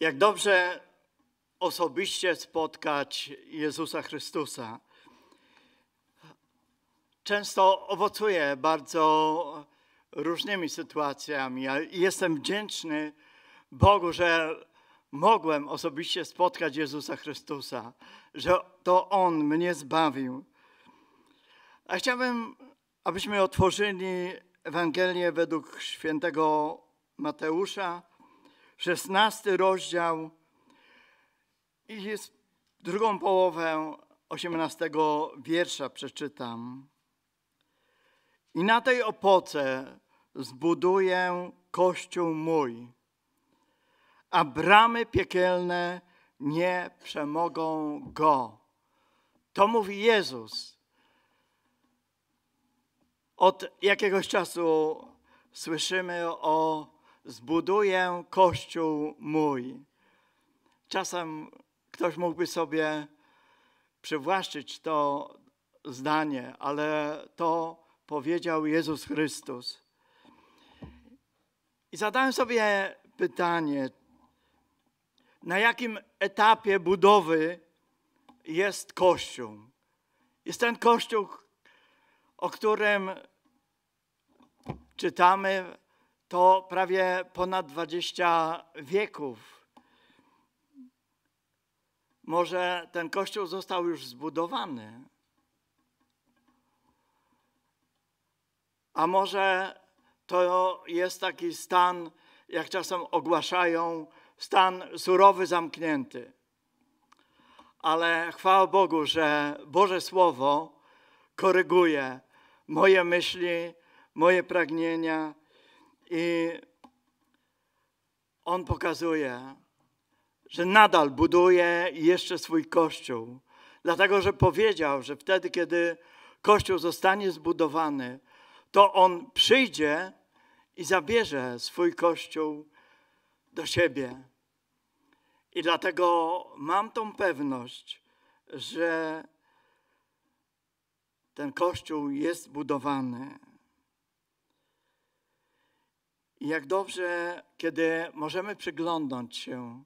Jak dobrze osobiście spotkać Jezusa Chrystusa. Często owocuję bardzo różnymi sytuacjami. Ja jestem wdzięczny Bogu, że mogłem osobiście spotkać Jezusa Chrystusa, że to On mnie zbawił. A chciałbym, abyśmy otworzyli Ewangelię według świętego Mateusza, 16 rozdział i jest drugą połowę 18 wiersza przeczytam. I na tej opoce zbuduję kościół mój, a bramy piekielne nie przemogą go. To mówi Jezus. Od jakiegoś czasu słyszymy o zbuduję kościół mój. Czasem ktoś mógłby sobie przywłaszczyć to zdanie, ale to powiedział Jezus Chrystus. I zadałem sobie pytanie, na jakim etapie budowy jest Kościół? Jest ten Kościół, o którym czytamy to prawie ponad 20 wieków. Może ten kościół został już zbudowany. A może to jest taki stan, jak czasem ogłaszają, stan surowy, zamknięty. Ale chwała Bogu, że Boże Słowo koryguje moje myśli, moje pragnienia i On pokazuje, że nadal buduje jeszcze swój kościół. Dlatego, że powiedział, że wtedy, kiedy kościół zostanie zbudowany, to on przyjdzie i zabierze swój kościół do siebie. I dlatego mam tą pewność, że ten kościół jest budowany. Jak dobrze, kiedy możemy przyglądnąć się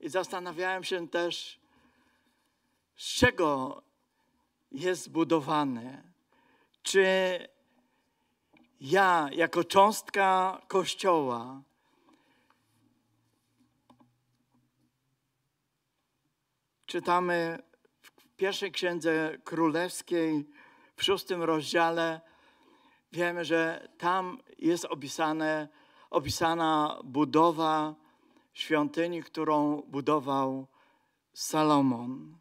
i zastanawiałem się też, z czego jest zbudowany. Czy ja, jako cząstka Kościoła, czytamy w pierwszej księdze królewskiej, w szóstym rozdziale, wiemy, że tam jest opisane, opisana budowa świątyni, którą budował Salomon.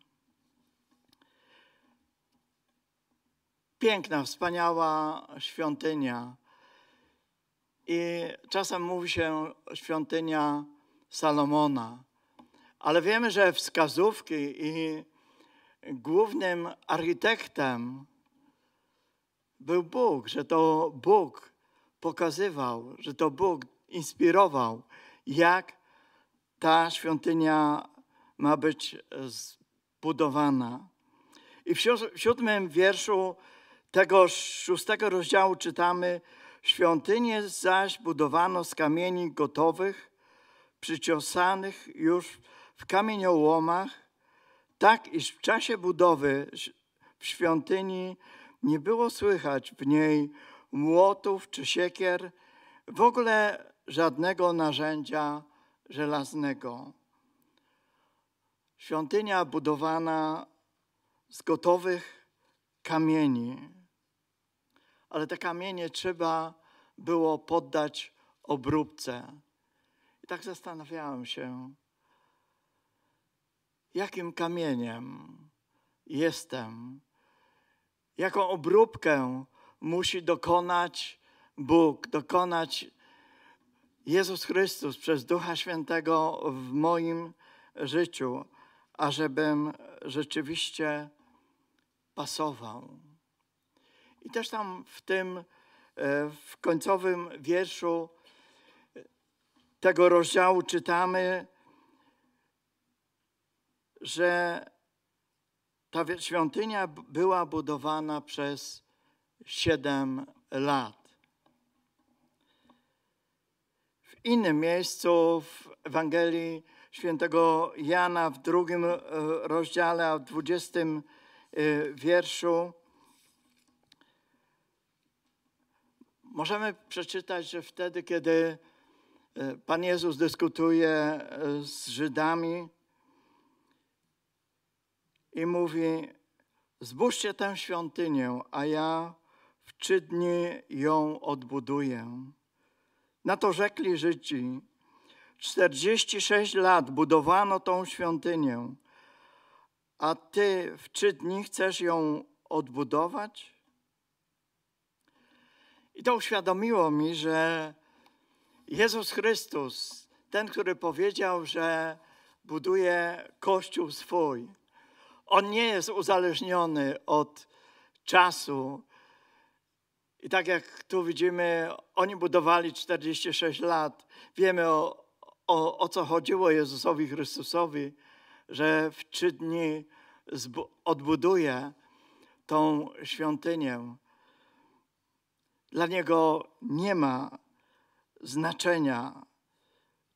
Piękna, wspaniała świątynia. I czasem mówi się świątynia Salomona, ale wiemy, że wskazówki i głównym architektem był Bóg, że to Bóg pokazywał, że to Bóg inspirował, jak ta świątynia ma być zbudowana. I w siódmym wierszu tego szóstego rozdziału czytamy: Świątynię zaś budowano z kamieni gotowych, przyciosanych już w kamieniołomach, tak iż w czasie budowy w świątyni nie było słychać w niej młotów czy siekier, w ogóle żadnego narzędzia żelaznego. Świątynia budowana z gotowych kamieni, ale te kamienie trzeba było poddać obróbce. I tak zastanawiałem się, jakim kamieniem jestem, jaką obróbkę musi dokonać Bóg, dokonać Jezus Chrystus przez Ducha Świętego w moim życiu, ażebym rzeczywiście pasował. I też tam w tym, e, w końcowym wierszu tego rozdziału czytamy, że ta świątynia była budowana przez siedem lat. W innym miejscu w Ewangelii świętego Jana w drugim e, rozdziale, a w dwudziestym e, wierszu możemy przeczytać, że wtedy, kiedy e, Pan Jezus dyskutuje z Żydami i mówi: Zbóżcie tę świątynię, a ja w trzy dni ją odbuduję. Na to rzekli Żydzi: 46 lat budowano tą świątynię, a ty w trzy dni chcesz ją odbudować? I to uświadomiło mi, że Jezus Chrystus, ten, który powiedział, że buduje Kościół swój, on nie jest uzależniony od czasu. I tak jak tu widzimy, oni budowali 46 lat. Wiemy o, o, o co chodziło Jezusowi Chrystusowi, że w trzy dni odbuduje tą świątynię. Dla Niego nie ma znaczenia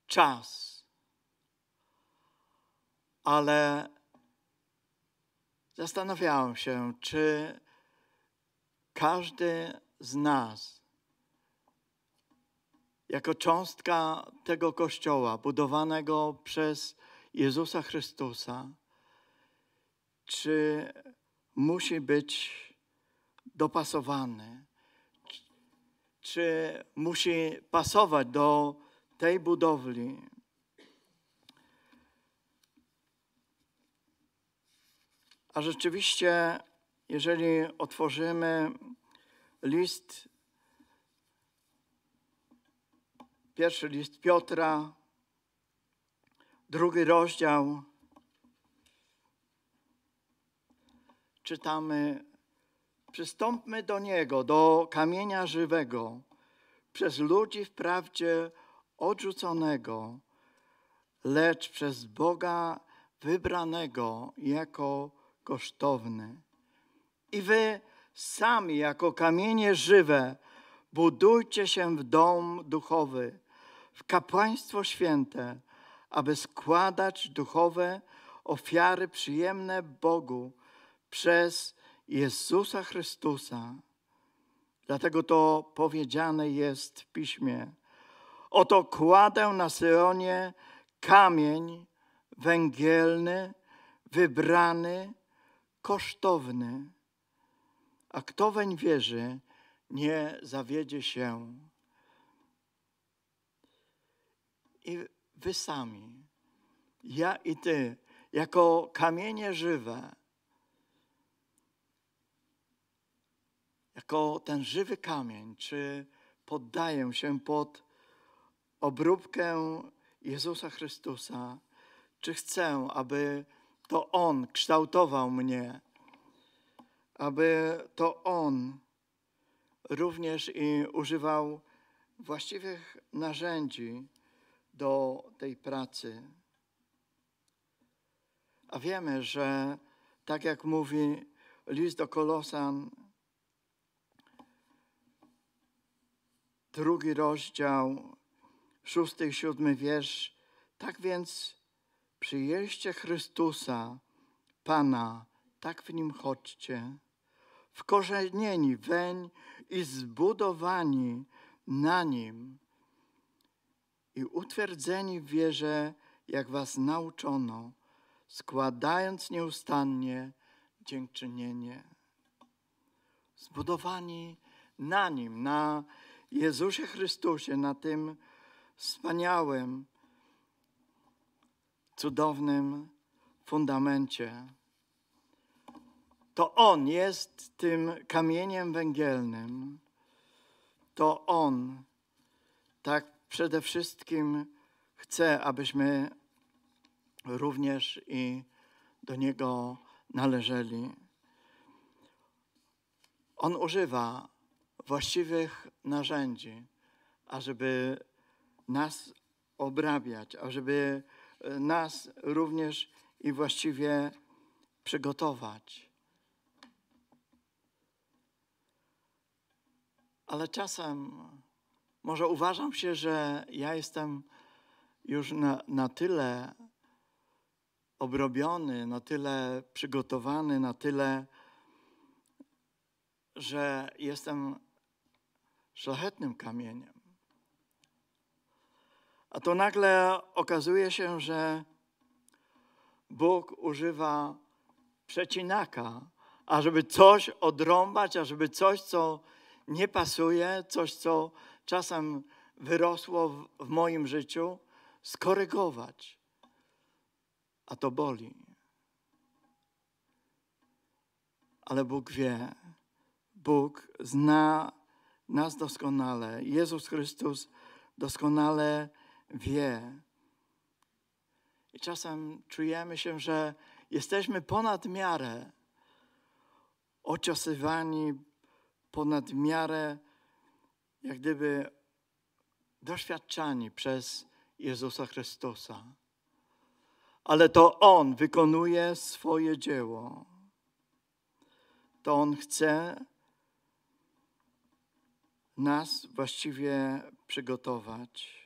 czas, ale zastanawiałem się, czy każdy z nas, jako cząstka tego Kościoła budowanego przez Jezusa Chrystusa, czy musi być dopasowany, czy musi pasować do tej budowli. A rzeczywiście, jeżeli otworzymy list, pierwszy list Piotra, drugi rozdział, czytamy: Przystąpmy do Niego, do kamienia żywego, przez ludzi wprawdzie odrzuconego, lecz przez Boga wybranego jako kosztowny. I wy sami, jako kamienie żywe, budujcie się w dom duchowy, w kapłaństwo święte, aby składać duchowe ofiary przyjemne Bogu przez Jezusa Chrystusa. Dlatego to powiedziane jest w piśmie. Oto kładę na Syronie kamień węgielny, wybrany, kosztowny, a kto weń wierzy, nie zawiedzie się. I wy sami, ja i ty, jako kamienie żywe, jako ten żywy kamień, czy poddaję się pod obróbkę Jezusa Chrystusa, czy chcę, aby to On kształtował mnie, aby to On również i używał właściwych narzędzi do tej pracy. A wiemy, że tak jak mówi list do Kolosan, drugi rozdział, szósty i siódmy wiersz, tak więc przyjeździe Chrystusa, Pana, tak w Nim chodźcie, wkorzenieni weń i zbudowani na Nim i utwierdzeni w wierze, jak Was nauczono, składając nieustannie dziękczynienie. Zbudowani na Nim, na Jezusie Chrystusie, na tym wspaniałym, cudownym fundamencie. To On jest tym kamieniem węgielnym. To On tak przede wszystkim chce, abyśmy również i do Niego należeli. On używa właściwych narzędzi, ażeby nas obrabiać, ażeby nas również i właściwie przygotować. Ale czasem może uważam się, że ja jestem już na, na tyle obrobiony, na tyle przygotowany, na tyle, że jestem szlachetnym kamieniem. A to nagle okazuje się, że Bóg używa przecinaka, ażeby coś odrąbać, ażeby coś, co nie pasuje, coś, co czasem wyrosło w, w moim życiu, skorygować. A to boli. Ale Bóg wie, Bóg zna nas doskonale. Jezus Chrystus doskonale wie. I czasem czujemy się, że jesteśmy ponad miarę ociosywani, ponad miarę, jak gdyby doświadczani przez Jezusa Chrystusa. Ale to On wykonuje swoje dzieło. To On chce nas właściwie przygotować.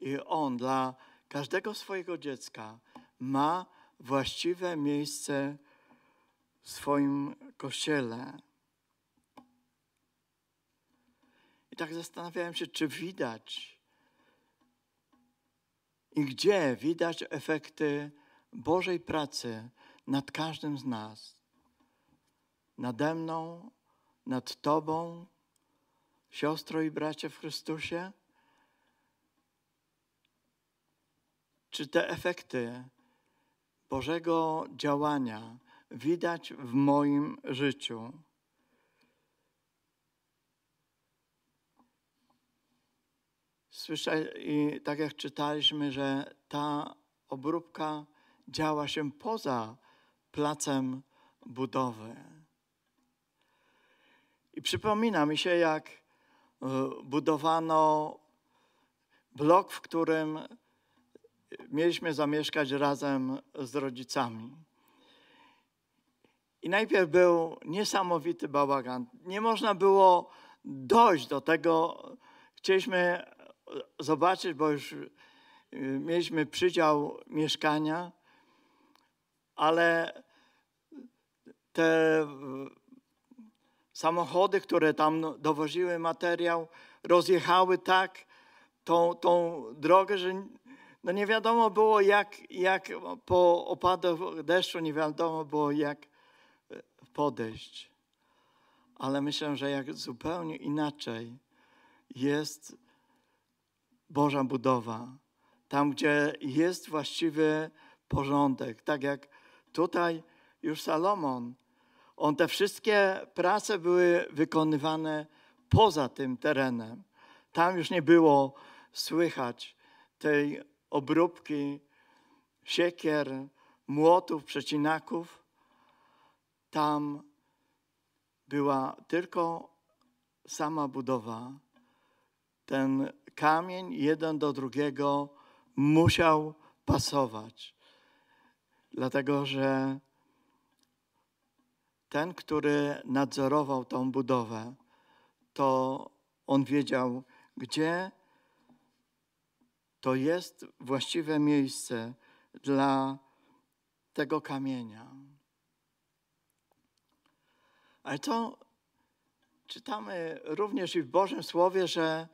I On dla każdego swojego dziecka ma właściwe miejsce w swoim kościele. Tak zastanawiałem się, czy widać i gdzie widać efekty Bożej pracy nad każdym z nas. Nade mną, nad Tobą, siostro i bracie w Chrystusie? Czy te efekty Bożego działania widać w moim życiu? Słyszę i tak jak czytaliśmy, że ta obróbka działa się poza placem budowy. I przypomina mi się, jak E, budowano blok, w którym mieliśmy zamieszkać razem z rodzicami. I najpierw był niesamowity bałagan. Nie można było dojść do tego. Chcieliśmy zobaczyć, bo już e, mieliśmy przydział mieszkania, ale te samochody, które tam dowoziły materiał, rozjechały tak tą, tą drogę, że no nie wiadomo było, jak, jak po opadach deszczu, nie wiadomo było, jak e, podejść. Ale myślę, że jak zupełnie inaczej jest Boża budowa, tam, gdzie jest właściwy porządek, tak jak tutaj już Salomon on te wszystkie prace były wykonywane poza tym terenem. Tam już nie było słychać tej obróbki siekier, młotów, przecinaków. Tam była tylko sama budowa. Ten kamień jeden do drugiego musiał pasować, dlatego że ten, który nadzorował tą budowę, to on wiedział, gdzie to jest właściwe miejsce dla tego kamienia. Ale to czytamy również i w Bożym Słowie, że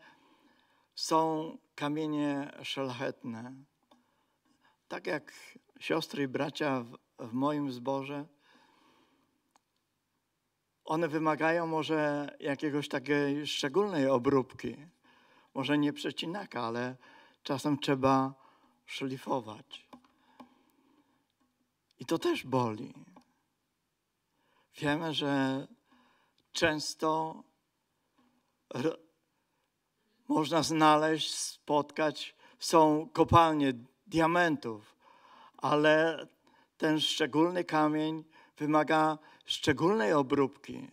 są kamienie szlachetne. Tak jak siostry i bracia w, w moim zborze, one wymagają może jakiegoś takiej szczególnej obróbki. Może nie przecinaka, ale czasem trzeba szlifować. I to też boli. Wiemy, że często można znaleźć, spotkać, są kopalnie diamentów, ale ten szczególny kamień wymaga szczególnej obróbki,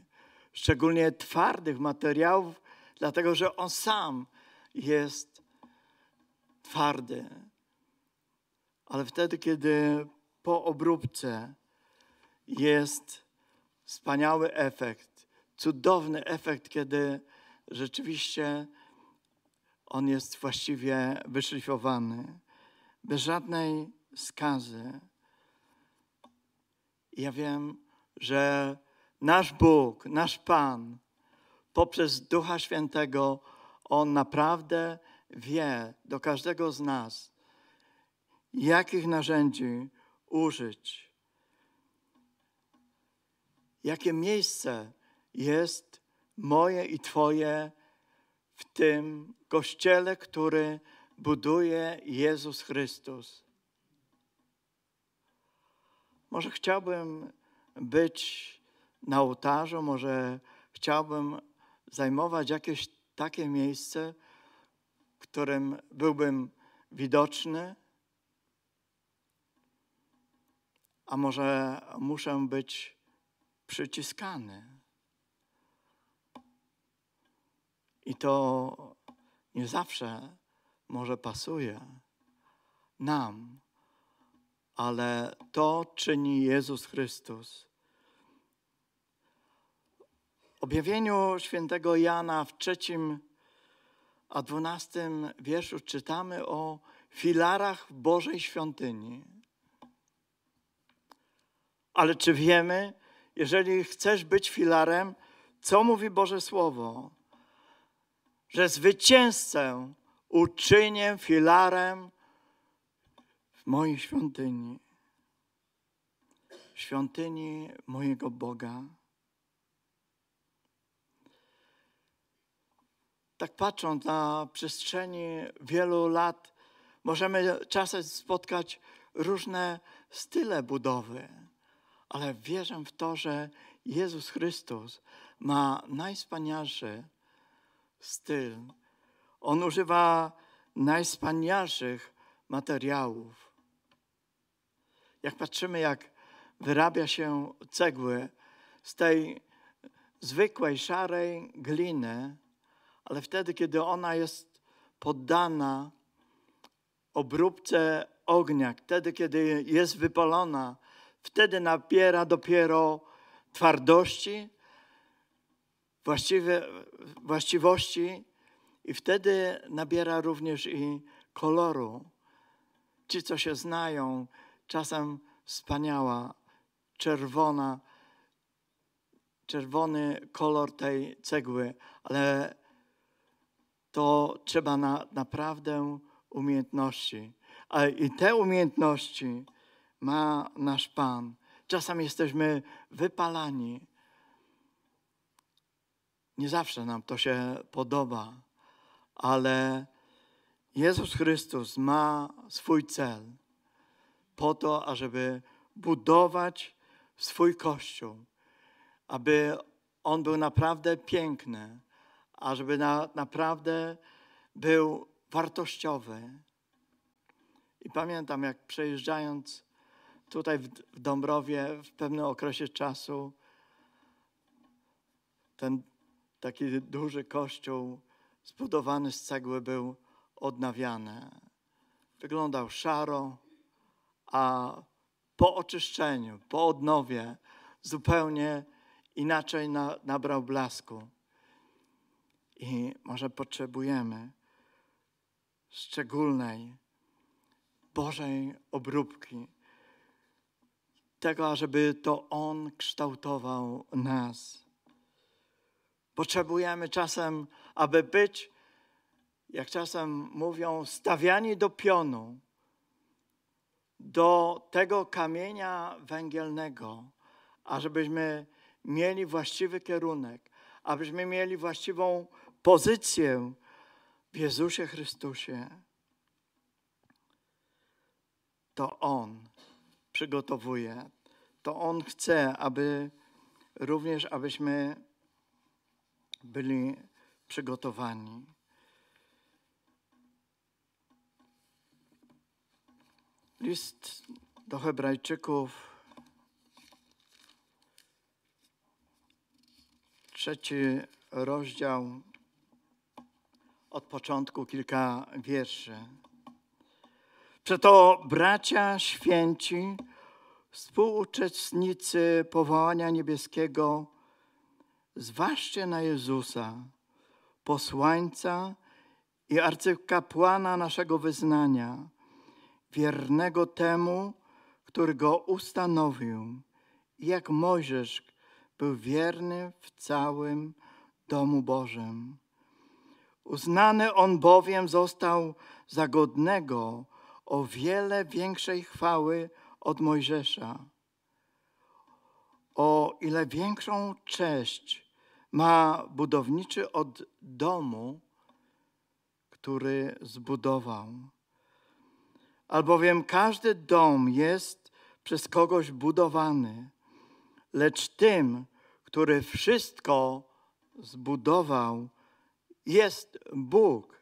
szczególnie twardych materiałów, dlatego że on sam jest twardy. Ale wtedy, kiedy po obróbce jest wspaniały efekt, cudowny efekt, kiedy rzeczywiście on jest właściwie wyszlifowany, bez żadnej skazy. Ja wiem, że nasz Bóg, nasz Pan, poprzez Ducha Świętego, On naprawdę wie do każdego z nas, jakich narzędzi użyć. Jakie miejsce jest moje i Twoje w tym kościele, który buduje Jezus Chrystus. Może chciałbym być na ołtarzu, może chciałbym zajmować jakieś takie miejsce, w którym byłbym widoczny, a może muszę być przyciskany. I to nie zawsze może pasuje nam, ale to czyni Jezus Chrystus. W objawieniu świętego Jana w trzecim a dwunastym wierszu czytamy o filarach Bożej świątyni. Ale czy wiemy, jeżeli chcesz być filarem, co mówi Boże Słowo? Że zwycięzcę uczynię filarem w mojej świątyni, świątyni mojego Boga. Tak patrząc na przestrzeni wielu lat, możemy czasem spotkać różne style budowy, ale wierzę w to, że Jezus Chrystus ma najwspanialszy styl. On używa najwspanialszych materiałów. Jak patrzymy, jak wyrabia się cegły z tej zwykłej, szarej gliny, ale wtedy, kiedy ona jest poddana obróbce ognia, wtedy, kiedy jest wypalona, wtedy nabiera dopiero twardości, właściwe, właściwości i wtedy nabiera również i koloru. Ci, co się znają, czasem wspaniała, czerwona, czerwony kolor tej cegły, ale to trzeba na, naprawdę umiejętności. A i te umiejętności ma nasz Pan. Czasem jesteśmy wypalani. Nie zawsze nam to się podoba, ale Jezus Chrystus ma swój cel po to, ażeby budować swój Kościół, aby on był naprawdę piękny, ażeby na, naprawdę był wartościowy. I pamiętam, jak przejeżdżając tutaj w, w Dąbrowie w pewnym okresie czasu, ten taki duży kościół zbudowany z cegły był odnawiany. Wyglądał szaro, a po oczyszczeniu, po odnowie zupełnie inaczej na, nabrał blasku. I może potrzebujemy szczególnej Bożej obróbki, tego, żeby to On kształtował nas. Potrzebujemy czasem, aby być, jak czasem mówią, stawiani do pionu, do tego kamienia węgielnego, ażebyśmy mieli właściwy kierunek, abyśmy mieli właściwą pozycję w Jezusie Chrystusie. To On przygotowuje, to On chce, aby również abyśmy byli przygotowani. List do Hebrajczyków, trzeci rozdział, od początku kilka wierszy. Przeto bracia święci, współuczestnicy powołania niebieskiego, zważcie na Jezusa, posłańca i arcykapłana naszego wyznania, wiernego temu, który go ustanowił, jak Mojżesz był wierny w całym domu Bożym. Uznany on bowiem został za godnego o wiele większej chwały od Mojżesza. O ile większą cześć ma budowniczy od domu, który zbudował. Albowiem każdy dom jest przez kogoś budowany, lecz tym, który wszystko zbudował, jest Bóg.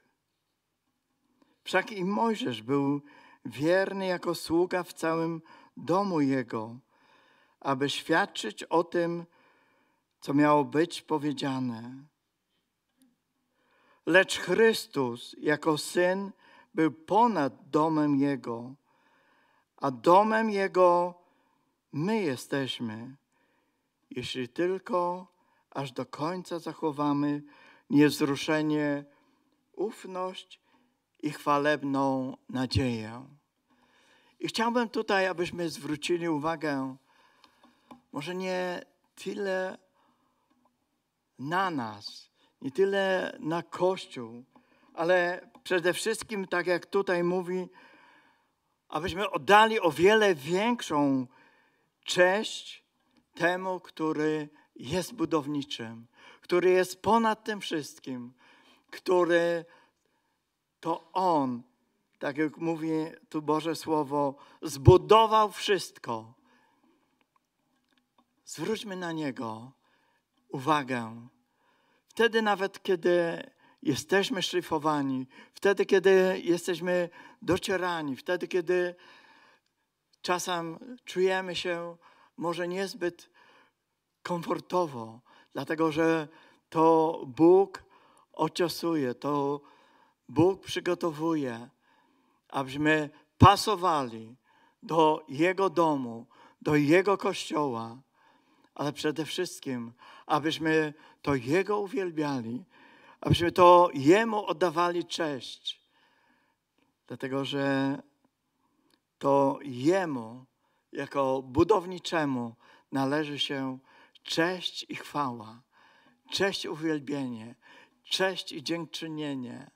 Wszak i Mojżesz był wierny jako sługa w całym domu jego, aby świadczyć o tym, co miało być powiedziane. Lecz Chrystus jako syn był ponad domem Jego, a domem Jego my jesteśmy, jeśli tylko aż do końca zachowamy niezruszenie, ufność i chwalebną nadzieję. I chciałbym tutaj, abyśmy zwrócili uwagę, może nie tyle na nas, nie tyle na Kościół, ale przede wszystkim, tak jak tutaj mówi, abyśmy oddali o wiele większą cześć temu, który jest budowniczym, który jest ponad tym wszystkim, który to On, tak jak mówi tu Boże Słowo, zbudował wszystko. Zwróćmy na Niego uwagę. Wtedy nawet, kiedy jesteśmy szlifowani, wtedy, kiedy jesteśmy docierani, wtedy, kiedy czasem czujemy się może niezbyt komfortowo, dlatego że to Bóg ociosuje, to Bóg przygotowuje, abyśmy pasowali do Jego domu, do Jego kościoła, ale przede wszystkim, abyśmy to Jego uwielbiali, abyśmy to Jemu oddawali cześć, dlatego że to Jemu, jako budowniczemu, należy się cześć i chwała, cześć uwielbienie, cześć i dziękczynienie,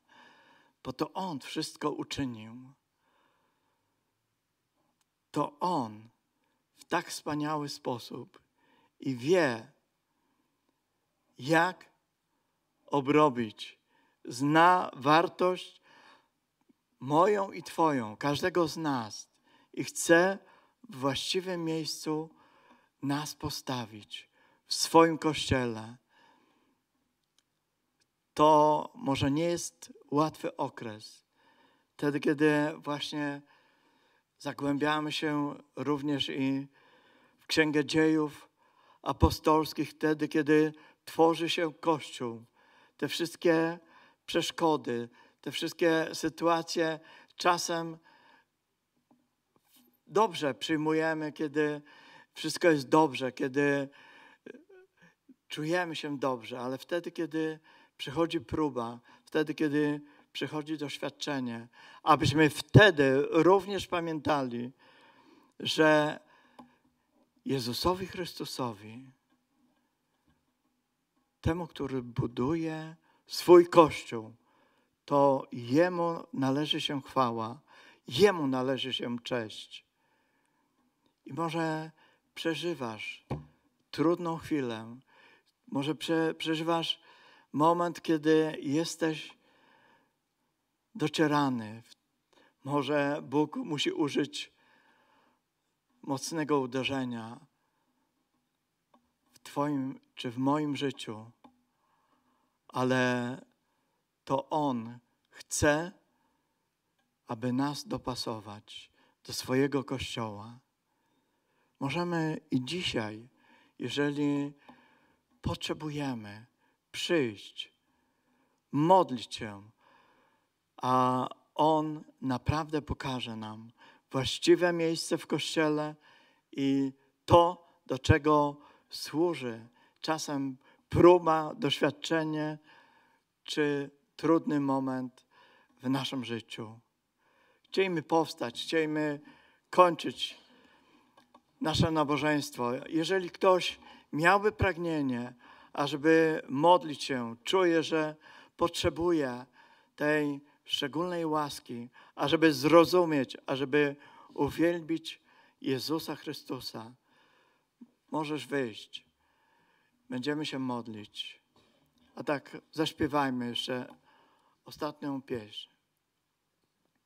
bo to On wszystko uczynił. To On w tak wspaniały sposób i wie, jak obrobić, zna wartość moją i Twoją, każdego z nas i chce w właściwym miejscu nas postawić w swoim kościele. To może nie jest łatwy okres. Wtedy, kiedy właśnie zagłębiamy się również i w Księgę Dziejów Apostolskich, wtedy, kiedy tworzy się Kościół. Te wszystkie przeszkody, te wszystkie sytuacje czasem dobrze przyjmujemy, kiedy wszystko jest dobrze, kiedy czujemy się dobrze, ale wtedy, kiedy przychodzi próba, wtedy, kiedy przychodzi doświadczenie, abyśmy wtedy również pamiętali, że Jezusowi Chrystusowi, temu, który buduje swój Kościół, to Jemu należy się chwała, Jemu należy się cześć. I może przeżywasz trudną chwilę, może prze, przeżywasz moment, kiedy jesteś docierany. Może Bóg musi użyć mocnego uderzenia w Twoim czy w moim życiu, ale to On chce, aby nas dopasować do swojego kościoła. Możemy i dzisiaj, jeżeli potrzebujemy przyjść, modlić się, a On naprawdę pokaże nam właściwe miejsce w kościele i to, do czego służy czasem próba, doświadczenie czy trudny moment w naszym życiu. Chcielibyśmy powstać, chcielibyśmy kończyć nasze nabożeństwo. Jeżeli ktoś miałby pragnienie, ażeby modlić się, czuje, że potrzebuje tej szczególnej łaski, ażeby zrozumieć, ażeby uwielbić Jezusa Chrystusa, możesz wyjść. Będziemy się modlić. A tak zaśpiewajmy jeszcze ostatnią pieśń.